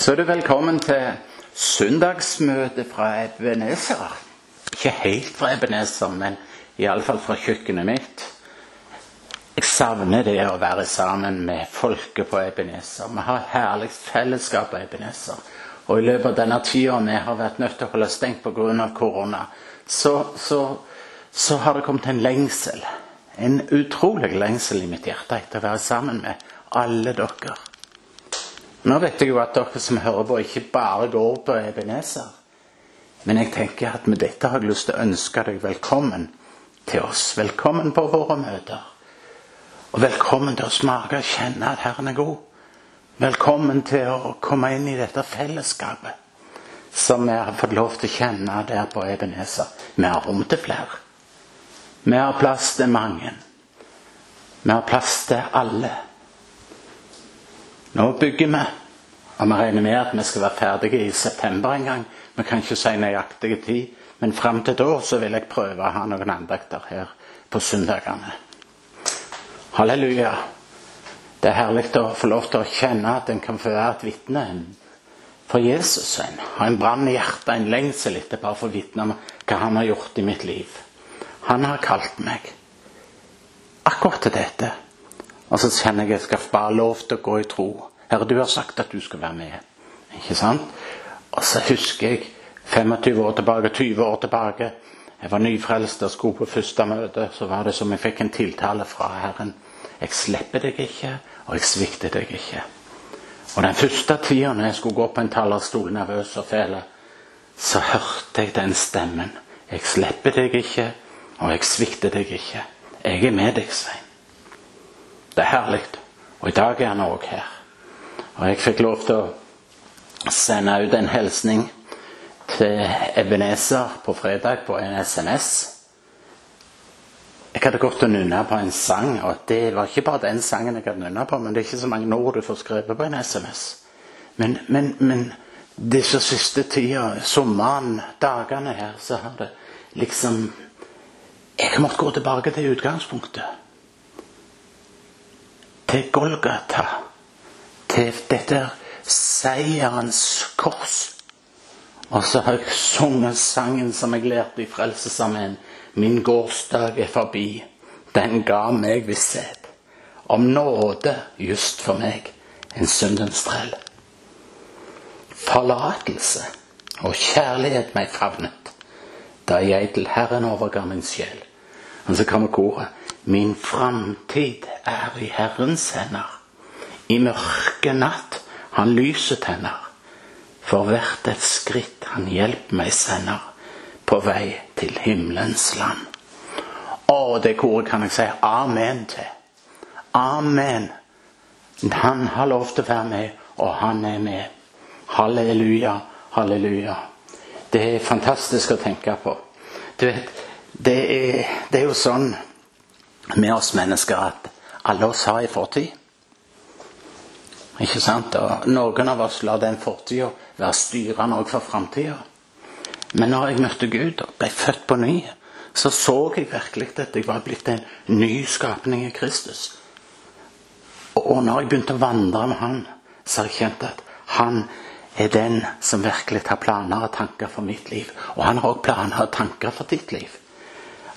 Så er du velkommen til søndagsmøte fra Ebenezer. Ikke helt fra Ebenezer, men iallfall fra kjøkkenet mitt. Jeg savner det å være sammen med folket på Ebenezer. Vi har herlig fellesskap på Ebenezer. Og i løpet av denne tida vi har vært nødt til å holde stengt pga. korona, så, så, så har det kommet en lengsel. En utrolig lengsel i mitt hjerte etter å være sammen med alle dere. Nå vet jeg jo at dere som hører på, ikke bare går på Ebenezer. Men jeg tenker at med dette har jeg lyst til å ønske deg velkommen til oss. Velkommen på våre møter. Og velkommen til å smake og kjenne at Herren er god. Velkommen til å komme inn i dette fellesskapet som vi har fått lov til å kjenne der på Ebenezer. Vi har rom til flere. Vi har plass til mange. Vi har plass til alle. Nå bygger vi, og vi regner med at vi skal være ferdige i september en gang. Vi kan ikke si nøyaktig tid, men fram til da så vil jeg prøve å ha noen andakter her på søndagene. Halleluja. Det er herlig å få lov til å kjenne at en kan få være et vitne for Jesus. En har en brann i hjertet, en lengsel etter bare å få vitne om hva han har gjort i mitt liv. Han har kalt meg akkurat til dette. Og så kjenner jeg at jeg skal bare lov til å gå i tro. Herre, du har sagt at du skal være med. Ikke sant? Og så husker jeg 25 år tilbake, 20 år tilbake. Jeg var nyfrelst og skulle på første møte. Så var det som jeg fikk en tiltale fra Herren. Jeg slipper deg ikke, og jeg svikter deg ikke. Og den første tida når jeg skulle gå på en talerstol nervøs og fæl, så hørte jeg den stemmen. Jeg slipper deg ikke, og jeg svikter deg ikke. Jeg er med deg, Svein. Det er herlig. Og i dag er han òg her. Og jeg fikk lov til å sende ut en hilsning til Ebenezer på fredag på en SMS. Jeg hadde gått og nynna på en sang, og det var ikke bare den sangen jeg hadde nynna på, men det er ikke så mange ord du får skrevet på en SMS. Men, men, men disse siste tida, sommeren, dagene her, så har det liksom Jeg har måttet gå tilbake til utgangspunktet til Golgata, til dette seierens kors. Og så har jeg sunget sangen som jeg lærte i Frelsesarmeen. Min gårsdag er forbi, den ga meg visshet. Om nåde just for meg, en syndens trell. Forlatelse og kjærlighet meg favnet, da jeg til Herren overga min sjel. Og så kommer koret. Min framtid er i Herrens hender. I mørke natt han lyset tenner. For hvert et skritt han hjelper meg sender på vei til himmelens land. Å, det koret kan jeg si amen til. Amen. Han har lov til å være med, og han er med. Halleluja, halleluja. Det er fantastisk å tenke på. Du vet, det er, det er jo sånn med oss mennesker at alle oss har en fortid. Ikke sant? Og noen av oss lar den fortida være styrende òg for framtida. Men når jeg møtte Gud og ble født på ny, så så jeg virkelig at jeg var blitt en ny skapning i Kristus. Og når jeg begynte å vandre med Han, så har jeg kjent at Han er den som virkelig har planer og tanker for mitt liv. Og han har òg planer og tanker for ditt liv.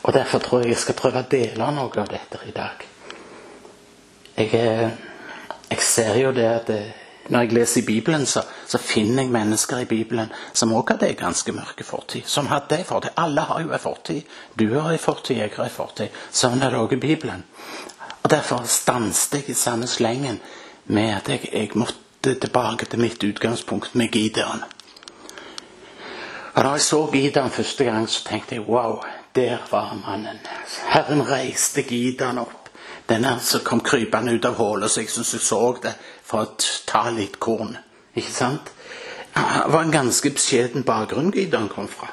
Og Derfor tror jeg jeg skal prøve å dele noe av dette i dag. Jeg, eh, jeg ser jo det at eh, når jeg leser i Bibelen, så, så finner jeg mennesker i Bibelen som også hadde en ganske mørke fortid. Som hadde en fortid. Alle har jo en fortid. Du har en fortid, jeg har en fortid. Sånn er det også i Bibelen. Og Derfor stanset jeg i samme slengen med at jeg, jeg måtte tilbake til mitt utgangspunkt med Gideon. Og Da jeg så Gideon første gang, så tenkte jeg wow, der var mannen. Herren reiste gidan opp. Denne som kom krypende ut av hullet, så jeg syns jeg så det for å ta litt korn. Ikke sant? Det var en ganske beskjeden bakgrunn Gideon kom fra.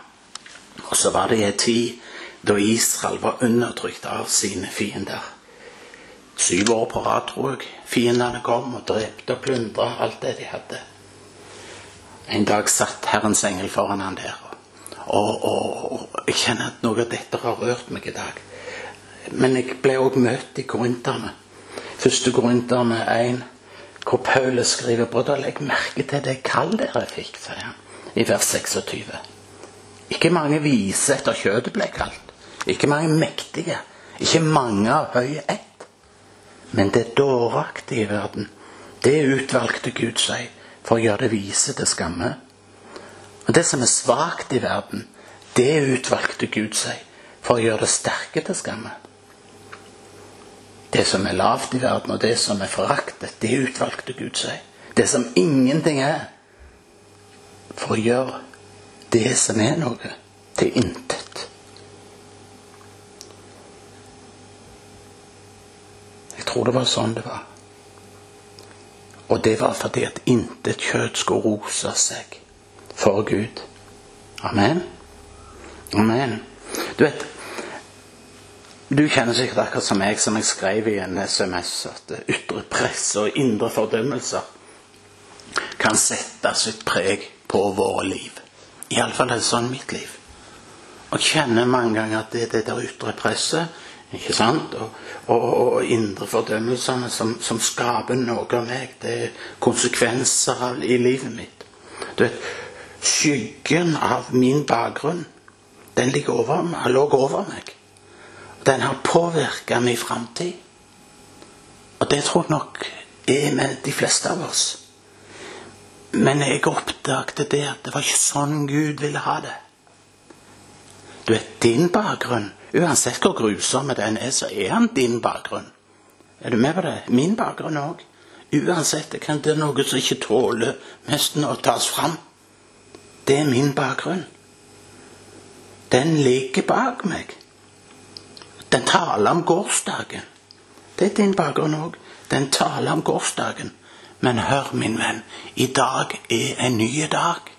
Og så var det en tid da Israel var undertrykt av sine fiender. Syv år på rad, tror jeg. Fiendene kom og drepte og plyndra alt det de hadde. En dag satt Herrens engel foran han der. Og, og, jeg kjenner at noe av dette har rørt meg i dag. Men jeg ble òg møtt i korinterne. Første korinterne 1, hvor Paulus skriver Brødre, legg merke til det kall dere fikk, sier han i vers 26. Ikke mange vise etter kjøttet ble kalt. Ikke mange mektige. Ikke mange av høy ett. Men det dåraktige i verden, det utvalgte Gud seg for å gjøre det vise til skamme. Og det som er svakt i verden, det utvalgte Gud seg for å gjøre det sterke til skamme. Det som er lavt i verden, og det som er foraktet, det utvalgte Gud seg. Det som ingenting er, for å gjøre det som er noe, til intet. Jeg tror det var sånn det var. Og det var fordi at intet kjøtt skulle rose seg for Gud. Amen. Amen. Du vet, du kjenner sikkert akkurat som meg, som jeg skrev i en SMS, at ytre press og indre fordømmelser kan sette sitt preg på våre liv. Iallfall er det sånn mitt liv. Og kjenner mange ganger at det er det der ytre presset ikke sant? Og, og, og indre fordømmelsene som, som, skaper noe av meg. Det er konsekvenser i livet mitt. Du vet, Skyggen av min bakgrunn, den ligger over, lå over meg. Den har påvirka min framtid. Og det tror jeg nok er med de fleste av oss. Men jeg oppdaget det at det var ikke sånn Gud ville ha det. Du vet, din bakgrunn, uansett hvor grusom den er, så er han din bakgrunn. Er du med på det? Min bakgrunn òg. Uansett det kan det noe som ikke tåler nesten å tas fram. Det er min bakgrunn. Den ligger bak meg. Den taler om gårsdagen. Det er din bakgrunn òg. Den taler om gårsdagen. Men hør, min venn, i dag er en ny dag.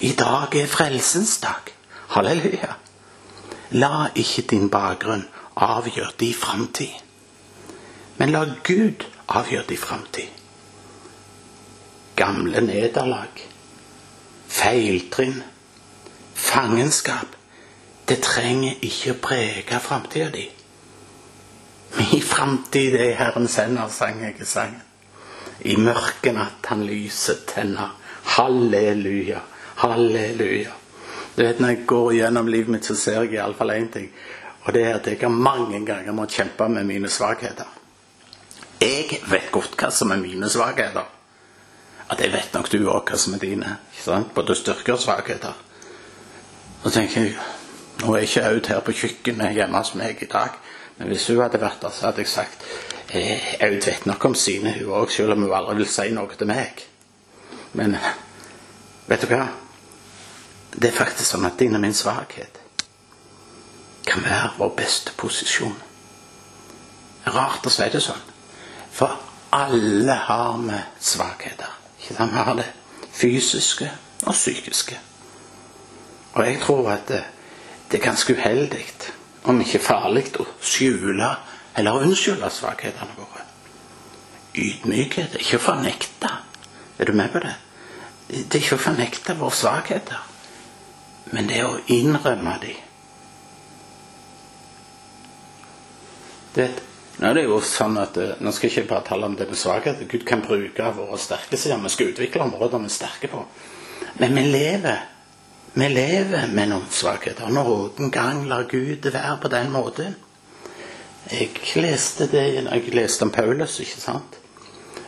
I dag er frelsens dag. Halleluja. La ikke din bakgrunn avgjøre din framtid. Men la Gud avgjøre din framtid. Gamle nederlag, feiltrinn, fangenskap det trenger ikke å prege framtida di. Min framtid er Herrens hender, sang jeg i sangen. I mørke natt han lyset tenner. Halleluja, halleluja. Du vet, Når jeg går gjennom livet mitt, så ser jeg iallfall én ting. Og det er at jeg har mange ganger måttet kjempe med mine svakheter. Jeg vet godt hva som er mine svakheter. At jeg vet nok du òg hva som er dine. ikke sant? Både styrker og svakheter. Så tenker jeg nå er ikke Aud her på kjøkkenet hjemme hos meg i dag, men hvis hun hadde vært der, så hadde jeg sagt eh, Aud vet nok om sine, hun òg, selv om hun aldri vil si noe til meg. Men vet du hva? Det er faktisk sånn at din og min svakhet kan være vår beste posisjon. Rart å si det sånn. For alle har vi svakheter. Sant? Vi har det fysiske og psykiske. Og jeg tror at det, det er ganske uheldig, om ikke farlig, å skjule eller unnskylde svakhetene våre. Ydmykhet er ikke å fornekte. Er du med på det? Det er ikke å fornekte våre svakheter, men det er å innrømme dem. Det, nå er det jo sånn at, eh, nå skal jeg ikke bare tale om det med svakhet. Gud kan bruke våre sterke sider. Vi skal utvikle områder vi er sterke på. Men vi lever vi lever med noen svakheter. Noen gang lar Gud være på den måten. Jeg leste det jeg leste om Paulus, ikke sant?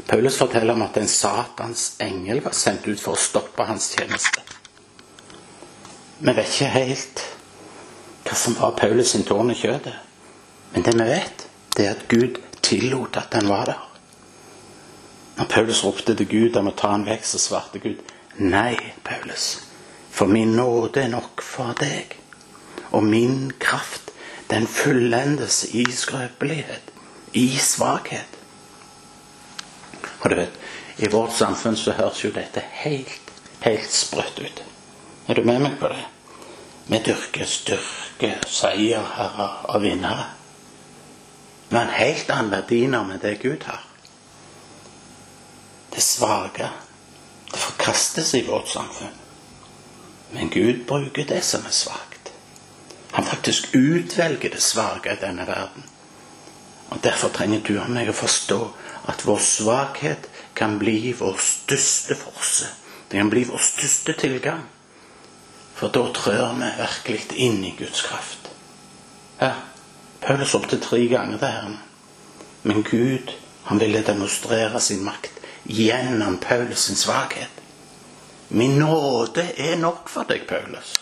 Paulus forteller om at en Satans engel var sendt ut for å stoppe hans tjeneste. Vi vet ikke helt hva som var Paulus sin tårn i kjøttet. Men det vi vet, det er at Gud tillot at den var der. Når Paulus ropte til Gud om å ta han vekk, så svarte Gud nei, Paulus. For min nåde er nok for deg, og min kraft, den fullendes i skrøpelighet, i svakhet. Og du vet, i vårt samfunn så høres jo dette helt, helt sprøtt ut. Er du med meg på det? Vi dyrker styrke, seierherrer og vinnere. Vi har en helt annen verdi når det Gud har. Det svake, det forkastes i vårt samfunn. Men Gud bruker det som er svakt. Han faktisk utvelger det svake i denne verden. Og Derfor trenger du og meg å forstå at vår svakhet kan bli vår største forse. Det kan bli vår største tilgang. For da trør vi virkelig inn i Guds kraft. Ja, Paulus opptil tre ganger det her. Men Gud han ville demonstrere sin makt gjennom Paulus sin svakhet. Min nåde er nok for deg, Paulus.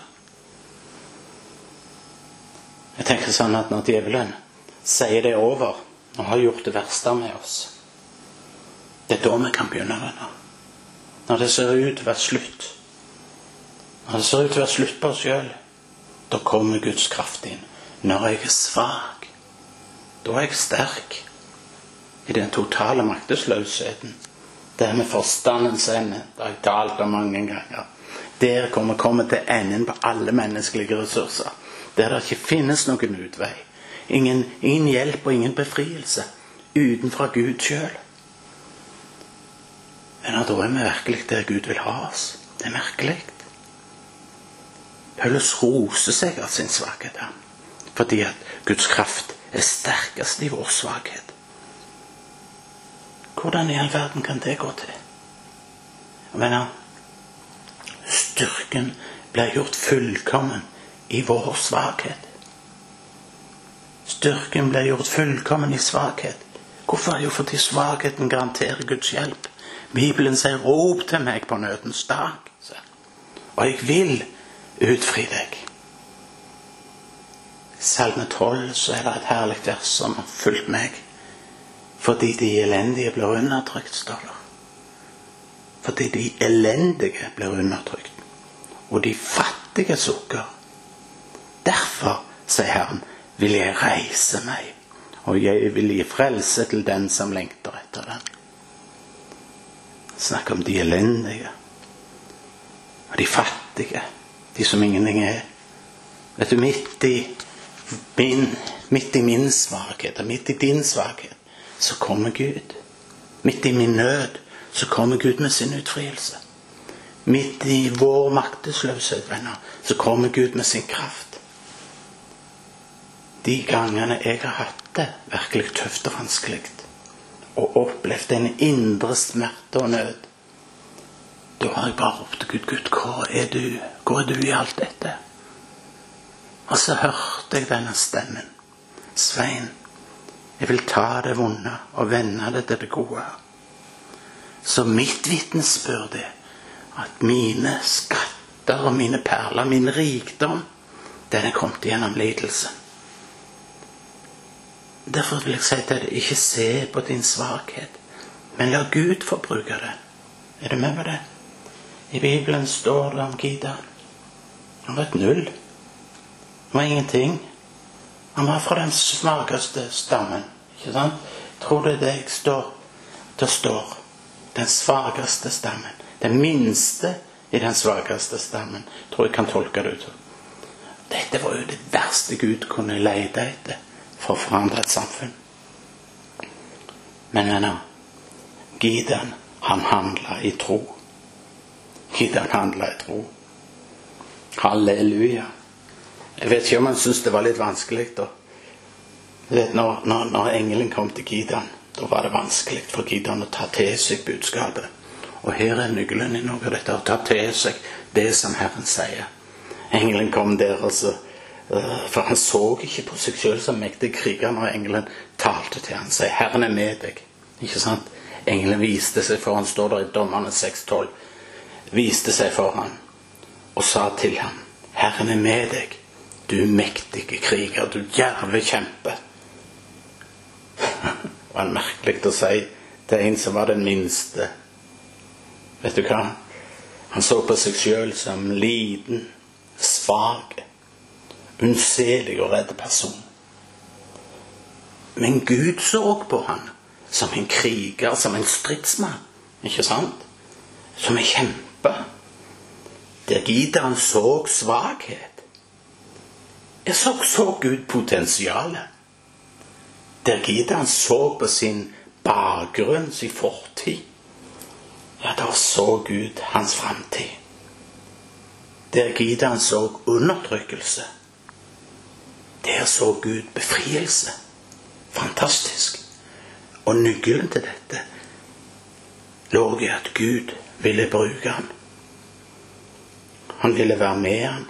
Jeg tenker sånn at når djevelen sier det er over, og har gjort det verste med oss Det er da vi kan begynne å renne. Når det ser ut til å være slutt. Når det ser ut til å være slutt på oss sjøl, da kommer Guds kraft inn. Når jeg er svak, da er jeg sterk. I den totale maktesløsheten. Det er med forstandens ende. Det har jeg talt om mange ganger. Der kommer vi kommer til enden på alle menneskelige ressurser. Der det ikke finnes noen utvei. Ingen, ingen hjelp og ingen befrielse utenfra Gud sjøl. Men da er vi virkelig der Gud vil ha oss. Det er merkelig. Paulus roser seg av sin svakhet, fordi at Guds kraft er sterkest i vår svakhet. Hvordan i all verden kan det gå til? Venner, styrken blir gjort fullkommen i vår svakhet. Styrken ble gjort fullkommen i svakhet. Hvorfor? Jo, fordi svakheten garanterer Guds hjelp. Bibelen sier 'rop til meg på nødens dag', og jeg vil utfri deg. Salme 12 så er det et herlig vers som har fulgt meg. Fordi de elendige blir undertrykt, står det. Fordi de elendige blir undertrykt, og de fattige sukker. Derfor, sier Herren, vil jeg reise meg, og jeg vil gi frelse til den som lengter etter den. Snakk om de elendige og de fattige, de som ingenting er. Vet du, midt i min, midt i min svakhet og midt i din svakhet, så kommer Gud. Midt i min nød så kommer Gud med sin utfrielse. Midt i vår maktesløshet, venner, så kommer Gud med sin kraft. De gangene jeg har hatt det virkelig tøft og vanskelig, og opplevd en indre smerte og nød, da har jeg bare ropt til Gud, Gud, hvor er du? Hvor er du i alt dette? Og så hørte jeg denne stemmen. Svein, jeg vil ta det vonde og vende det til det gode. Så mitt vitnesbyrd er at mine skatter og mine perler, min rikdom, den er kommet gjennom lidelsen. Derfor vil jeg si til deg, ikke se på din svakhet, men la Gud få bruke det. Er du med på det? I Bibelen står det om Gideon. Han var et null. Han var ingenting. Han var fra den svakeste stammen. Ikke sant? Tror du det står? Det står den svakeste stammen. Den minste i den svakeste stammen. Tror jeg kan tolke det ut. Dette var jo det verste Gud kunne lete etter for å forandre et samfunn. Men venner, Gideon, han handla i tro. Gideon handla i tro. Halleluja. Jeg vet ikke om han syntes det var litt vanskelig. da. Vet, når, når, når, engelen kom til Gideon, da var det vanskelig for Gideon å ta til seg budskapet. Og her er nøkkelen i noe av dette, å ta til seg det som Herren sier. Engelen kom der, altså. Eh, for han så ikke på seg sjøl som mektig kriger når engelen talte til ham. Sier 'Herren er med deg'. Ikke sant? Engelen viste seg for han står der i Dommerne 6,12. Viste seg for han og sa til ham 'Herren er med deg, du mektige kriger, du djerve kjempe'. Det var merkelig å si til en som var den minste. Vet du hva? Han så på seg sjøl som liten, svak unnselig og redd person. Men Gud så på han som en kriger, som en stridsmann. Ikke sant? Som en kjempe. Der Gideon så svakhet. Jeg så, så Gud potensialet. Der Gideon så på sin bakgrunn, sin fortid. Ja, da så Gud hans framtid. Der Gideon så undertrykkelse der så Gud befrielse. Fantastisk. Og nøkkelen til dette lå i at Gud ville bruke ham. Han ville være med han.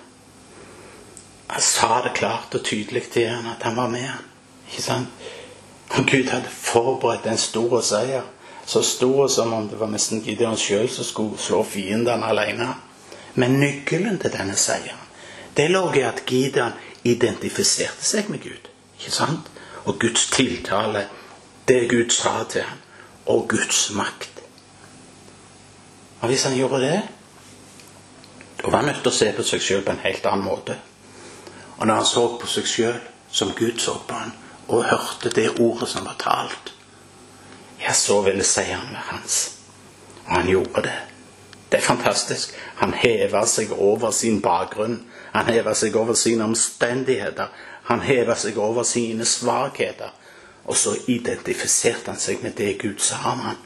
Han sa det klart og tydelig til henne at han var med. Ikke sant? Og Gud hadde forberedt en stor seier. Så stor som om det var nesten Gideon sjøl som skulle slå fiendene alene. Men nøkkelen til denne seieren det lå i at Gideon identifiserte seg med Gud. Ikke sant? Og Guds tiltale, det Gud sa til ham, og Guds makt. Og hvis han gjorde det, da var han nødt til å se på seg sjøl på en helt annen måte. Og når han så på seg sjøl som Gud så på han, og hørte det ordet som var talt, ja, så ville seieren være hans. Og han gjorde det. Det er fantastisk. Han heva seg over sin bakgrunn. Han heva seg over sine omstendigheter. Han heva seg over sine svakheter. Og så identifiserte han seg med det Gud sa om ham.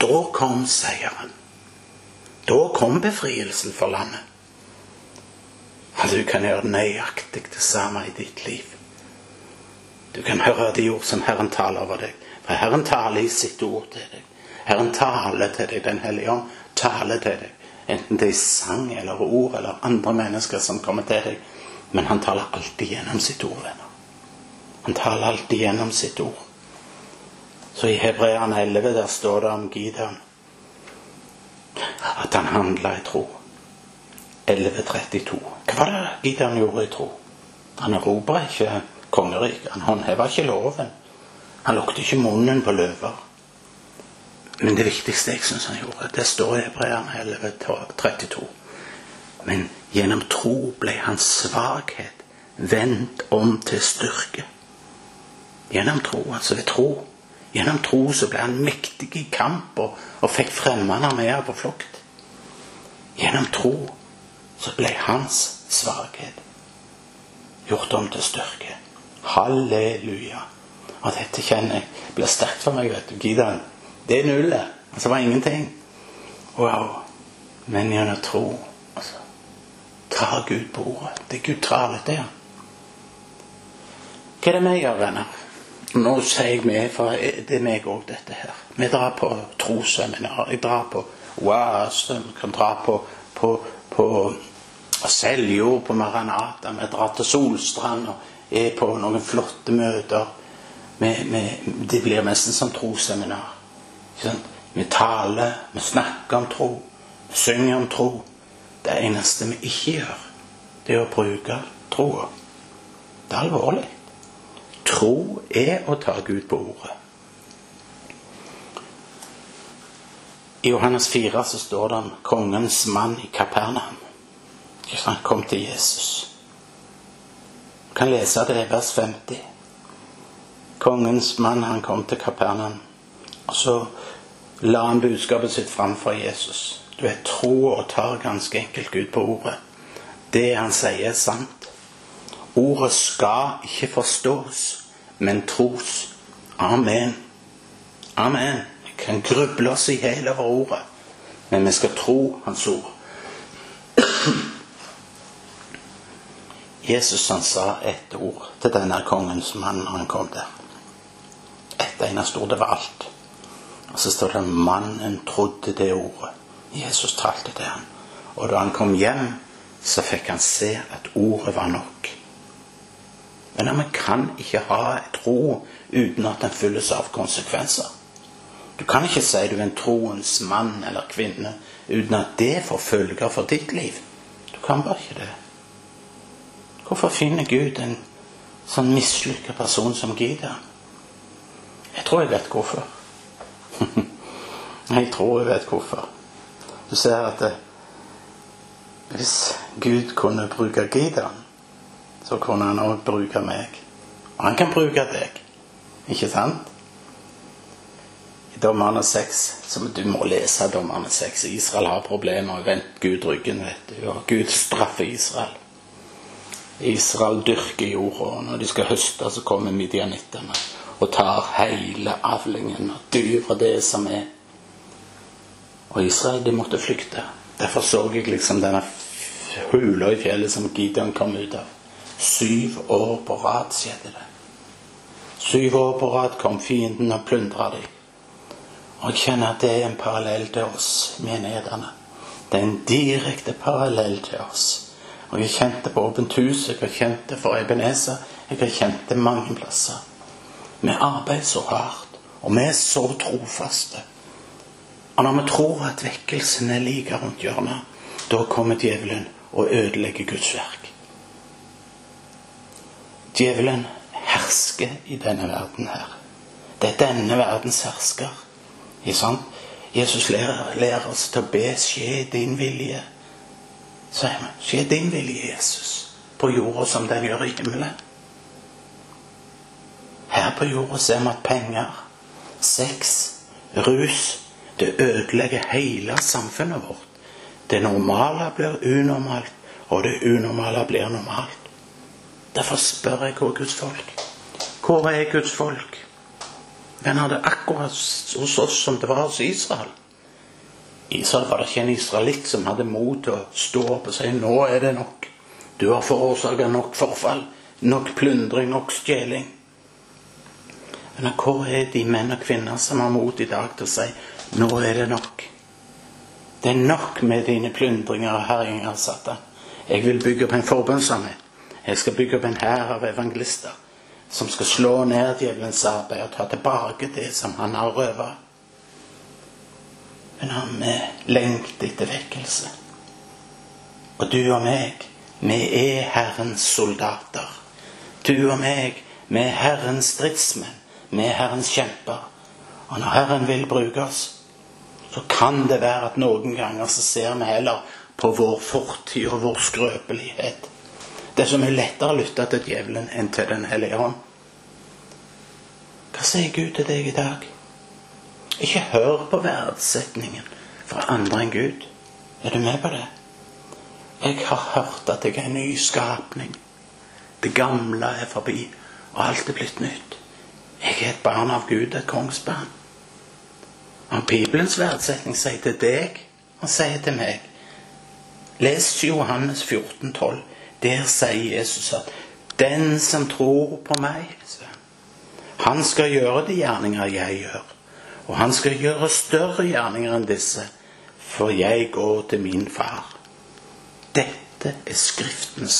Da kom seieren. Da kom befrielsen for landet. Og du kan gjøre nøyaktig det samme i ditt liv. Du kan høre de ord som Herren taler over deg. For Herren taler i sitt ord til deg. Herren taler til deg. Den hellige ånd taler til deg. Enten det er sang eller ord eller andre mennesker som kommer til deg. Men han taler alltid gjennom sitt ord, venner. Han taler alltid gjennom sitt ord. Så i Hebreerne 11 der står det om Gideon at han handla i tro. 11.32. Hva var det Gideon gjorde i tro? Han erobra ikke kongeriket. Han håndheva ikke loven. Han lukket ikke munnen på løver. Men det viktigste jeg syns han gjorde, det står i Hebreerne 11.32. Men gjennom tro ble hans svakhet vendt om til styrke. Gjennom tro, altså ved tro. Gjennom tro så ble han mektig i kamp og, og fikk fremmede armeer på flukt. Gjennom tro så ble hans svakhet gjort om til styrke. Halleluja. Og dette kjenner jeg blir sterkt for meg. vet du, Gideon. Det er nullet. Altså, det var ingenting. Wow. Men gjennom tro altså, tar Gud på ordet. Det Gud tar dette her. Hva er det vi gjør, venner? Nå sier jeg vi, for det er meg òg, dette her. Vi drar på trosseminar. Jeg drar på Wow, som kan dra på, på, på Seljord, på Maranata. Vi drar til Solstrand og er på noen flotte møter. Vi, vi, det blir nesten som trosseminar. Vi taler, vi snakker om tro, vi synger om tro. Det eneste vi ikke gjør, det er å bruke troa. Det er alvorlig. Tro er å ta Gud på ordet. I Johannes 4 så står det om kongens mann i Kapernaum. Han kom til Jesus. Du kan lese det i vers 50. Kongens mann han kom til Kapernaum. Og så la han budskapet sitt fram for Jesus. Du er tro og tar ganske enkelt Gud på ordet. Det han sier, er sant. Ordet skal ikke forstås, men tros. Amen. Amen. Kan gruble oss i hjel over ordet, men vi skal tro Hans ord. Jesus han sa ett ord til denne kongens mann når han kom der. Ett eneste ord. Det var alt. Og så står det mannen trodde det ordet. Jesus talte til ham. Og da han kom hjem, så fikk han se at ordet var nok. Men vi kan ikke ha et tro uten at den fylles av konsekvenser. Du kan ikke si du er en troens mann eller kvinne uten at det får følger for ditt liv. Du kan bare ikke det. Hvorfor finner Gud en sånn mislykka person som Gideon? Jeg tror jeg vet hvorfor. jeg tror jeg vet hvorfor. Du ser at det, hvis Gud kunne bruke Gideon så kunne han òg bruke meg. Og han kan bruke deg. Ikke sant? I Dommerne 6 som Du må lese Dommerne 6. Israel har problemer. Vendt Gud ryggen, vet du. Og Gud straffer Israel. Israel dyrker jorda, når de skal høste, så kommer midjanittene og tar hele avlingen og dyr det som er. Og Israel, de måtte flykte. Derfor så jeg liksom denne hula i fjellet som Gideon kom ut av. Syv år på rad skjedde det. Syv år på rad kom fienden og plyndra dem. Og jeg kjenner at det er en parallell til oss menighetene. Det er en direkte parallell til oss. Og jeg kjente på Åpent hus, jeg har kjent det for Ebenezer, jeg har kjent det mange plasser. Vi arbeider så hardt, og vi er så trofaste. Og når vi tror at vekkelsen er like rundt hjørnet, da kommer djevelen og ødelegger Guds verk. Djevelen hersker i denne verden her. Det er denne verdens hersker. Ikke sant? Jesus lærer, lærer oss til å be 'skje din vilje'. Sier vi. 'Skje din vilje, Jesus', på jorda som den gjør i himmelen. Her på jorda ser vi at penger, sex, rus det ødelegger hele samfunnet vårt. Det normale blir unormalt, og det unormale blir normalt. Derfor spør jeg hvor Guds folk? Hvor er Guds folk? Men han det akkurat hos oss som det var hos Israel. Israel var det ikke en israelitt som hadde mot til å stå opp og si 'nå er det nok'. Du har forårsaka nok forfall, nok plyndring, nok stjeling. Men hvor er de menn og kvinner som har mot i dag til å si 'nå er det nok'? Det er nok med dine plyndringer og herjinger, Satan. Jeg vil bygge opp en forbønnsarmé. Jeg skal bygge opp en hær av evangelister som skal slå ned djevelens arbeid og ta tilbake det som han har røva. Men han lengter etter vekkelse. Og du og meg, vi er Herrens soldater. Du og meg, vi er Herrens stridsmenn. Vi er Herrens kjemper. Og når Herren vil bruke oss, så kan det være at noen ganger så ser vi heller på vår fortid og vår skrøpelighet det som er lettere å lytte til djevelen enn til Den hellige ånd. Hva sier Gud til deg i dag? Ikke hør på verdsetningen fra andre enn Gud. Er du med på det? Jeg har hørt at jeg er en ny skapning. Det gamle er forbi, og alt er blitt nytt. Jeg er et barn av Gud, et kongsbarn. Om Bibelens verdsetning sier til deg, han sier til meg Les Johannes 14, 12. Der sier Jesus at 'den som tror på meg', han skal gjøre de gjerninger jeg gjør. Og han skal gjøre større gjerninger enn disse, for jeg går til min far. Dette er Skriftens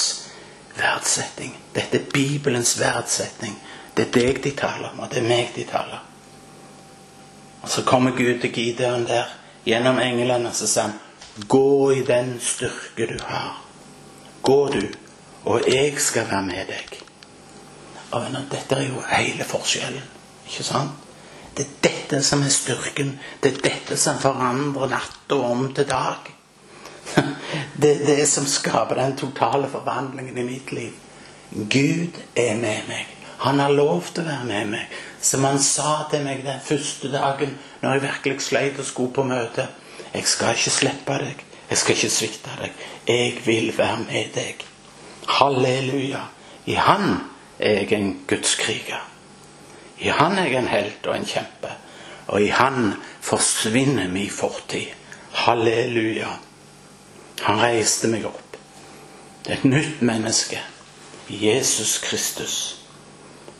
verdsetting. Dette er Bibelens verdsetting. Det er deg de taler om, og det er meg de taler. Og så kommer Gud til Gideon der gjennom englene og så sier han, Gå i den styrke du har. Gå du, og jeg skal være med deg. Og Dette er jo hele forskjellen. Ikke sant? Det er dette som er styrken. Det er dette som forandrer natt og om til dag. Det er det som skaper den totale forvandlingen i mitt liv. Gud er med meg. Han har lov til å være med meg. Som han sa til meg den første dagen når jeg virkelig sleit og skulle på møte. Jeg skal ikke slippe deg. Jeg skal ikke svikte deg. Jeg vil være med deg. Halleluja. I Han er jeg en gudskriger. I Han er jeg en helt og en kjempe. Og i Han forsvinner min fortid. Halleluja. Han reiste meg opp. Det er et nytt menneske. Jesus Kristus.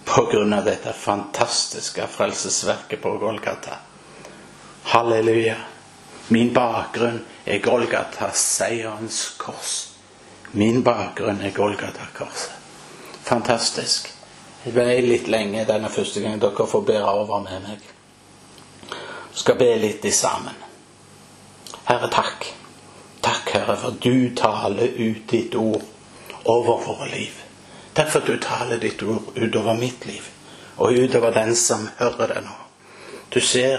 På grunn av dette fantastiske frelsesverket på Golgata. Halleluja. Min bakgrunn er Golgata, seierens kors. Min bakgrunn er Golgata-korset. Fantastisk. Jeg ble litt lenge denne første gangen dere får bære over med meg. skal be litt i sammen. Herre, takk. Takk, Herre, for du taler ut ditt ord over våre liv. Takk for at du taler ditt ord utover mitt liv, og utover den som hører det nå. Du ser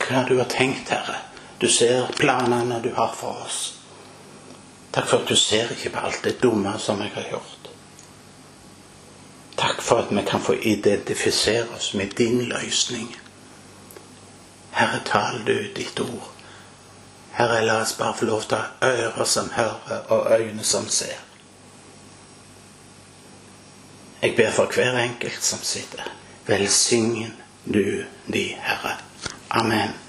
hva du har tenkt, Herre du ser planene du har for oss. Takk for at du ser ikke på alt det dumme som jeg har gjort. Takk for at vi kan få identifisere oss med din løsning. Herre, tal du ditt ord. Herre, la oss bare få lov til å ha ører som hører, og øyne som ser. Jeg ber for hver enkelt som sitter. Velsign du de, Herre. Amen.